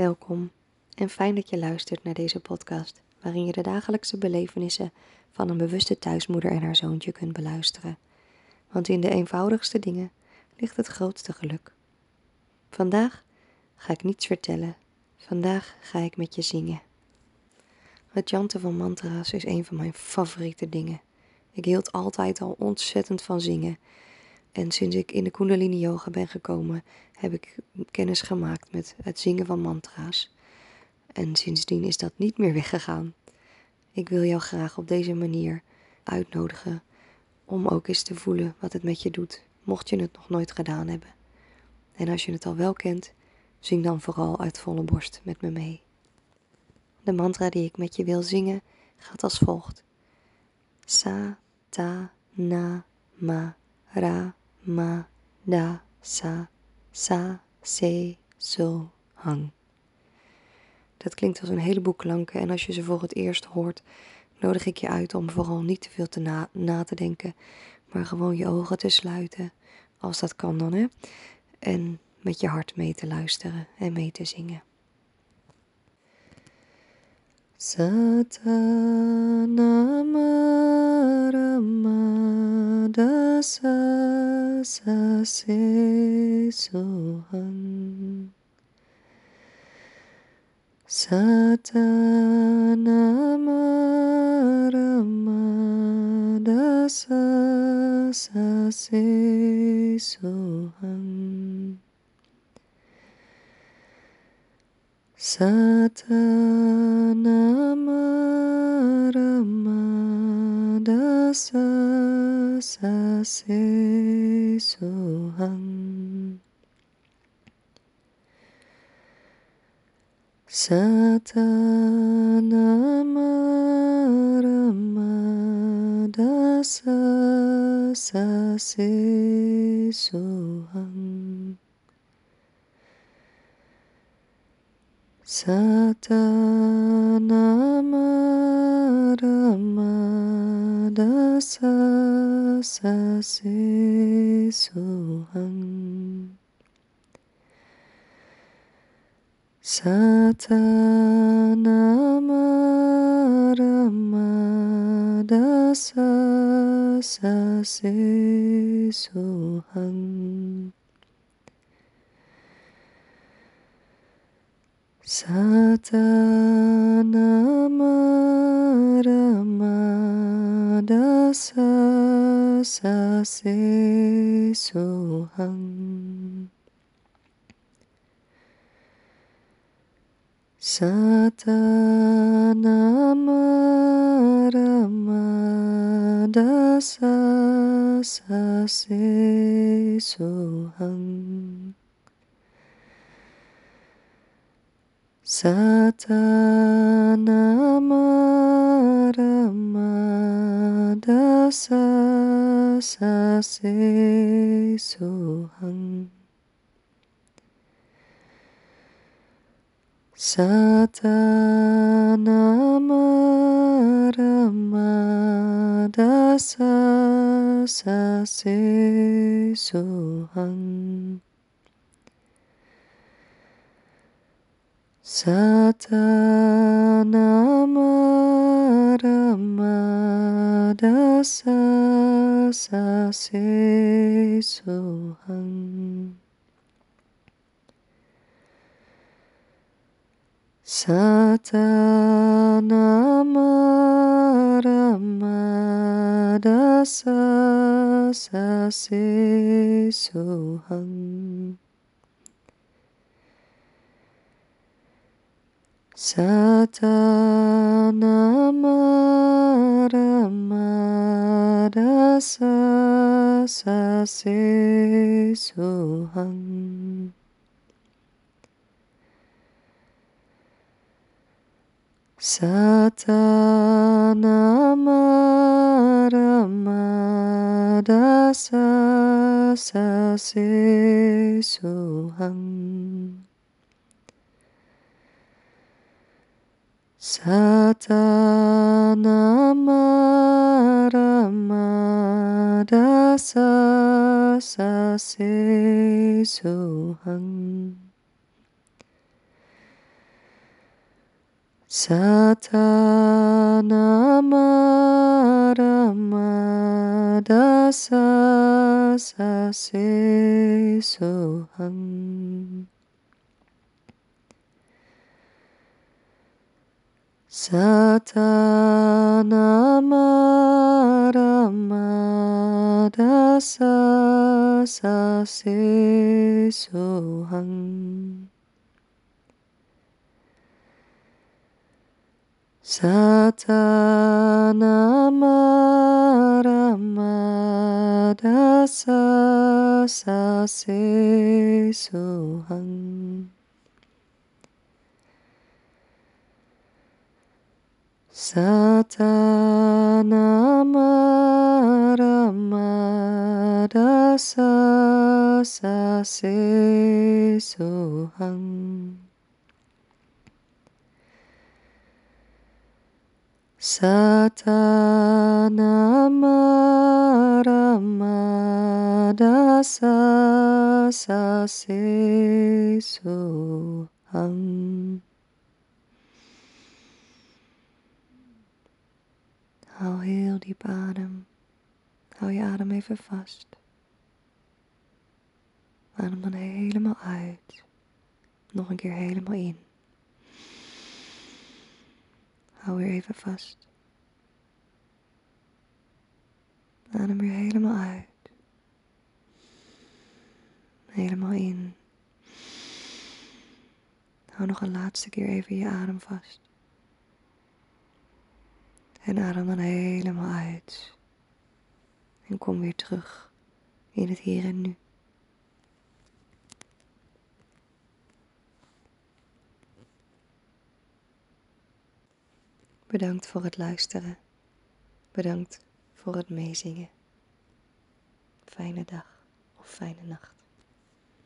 Welkom en fijn dat je luistert naar deze podcast, waarin je de dagelijkse belevenissen van een bewuste thuismoeder en haar zoontje kunt beluisteren. Want in de eenvoudigste dingen ligt het grootste geluk. Vandaag ga ik niets vertellen, vandaag ga ik met je zingen. Het chanten van mantra's is een van mijn favoriete dingen. Ik hield altijd al ontzettend van zingen. En sinds ik in de Kundalini Yoga ben gekomen, heb ik kennis gemaakt met het zingen van mantra's. En sindsdien is dat niet meer weggegaan. Ik wil jou graag op deze manier uitnodigen om ook eens te voelen wat het met je doet, mocht je het nog nooit gedaan hebben. En als je het al wel kent, zing dan vooral uit volle borst met me mee. De mantra die ik met je wil zingen gaat als volgt. Sa, ta, na, ma, ra, ma, da, sa, sa, se, so, hang. Dat klinkt als een heleboel klanken en als je ze voor het eerst hoort, nodig ik je uit om vooral niet te veel te na, na te denken, maar gewoon je ogen te sluiten, als dat kan dan hè, en met je hart mee te luisteren en mee te zingen. sesesuhan. Satana maramada sasesuhan Satana maramada sasesuhan suham satana maramadasa sase suham satana maramadasa sa sa se so hang Satanamarama dasa sa se so hang Satanamarama sa sa se so han Satanamarama dasa sa se so han Satana Satanamarama dasa se Satana Satanamarama dasa se sohang Satanamadasa sase soham Satanamadasa sase Satanamarasa sasisuhan Satanamarasa sasisuhan Satana mara Satanamara sa se mara mara sa se sohang soham Satanamadasa sase soham Satanamadasa sase soham Satanamadasa sase soham Satanamadasa sase soham Hou heel diep adem. Hou je adem even vast. Adem dan helemaal uit. Nog een keer helemaal in. Hou weer even vast. Adem weer helemaal uit. Helemaal in. Hou nog een laatste keer even je adem vast. En adem dan helemaal uit. En kom weer terug in het hier en nu. Bedankt voor het luisteren. Bedankt voor het meezingen. Fijne dag of fijne nacht.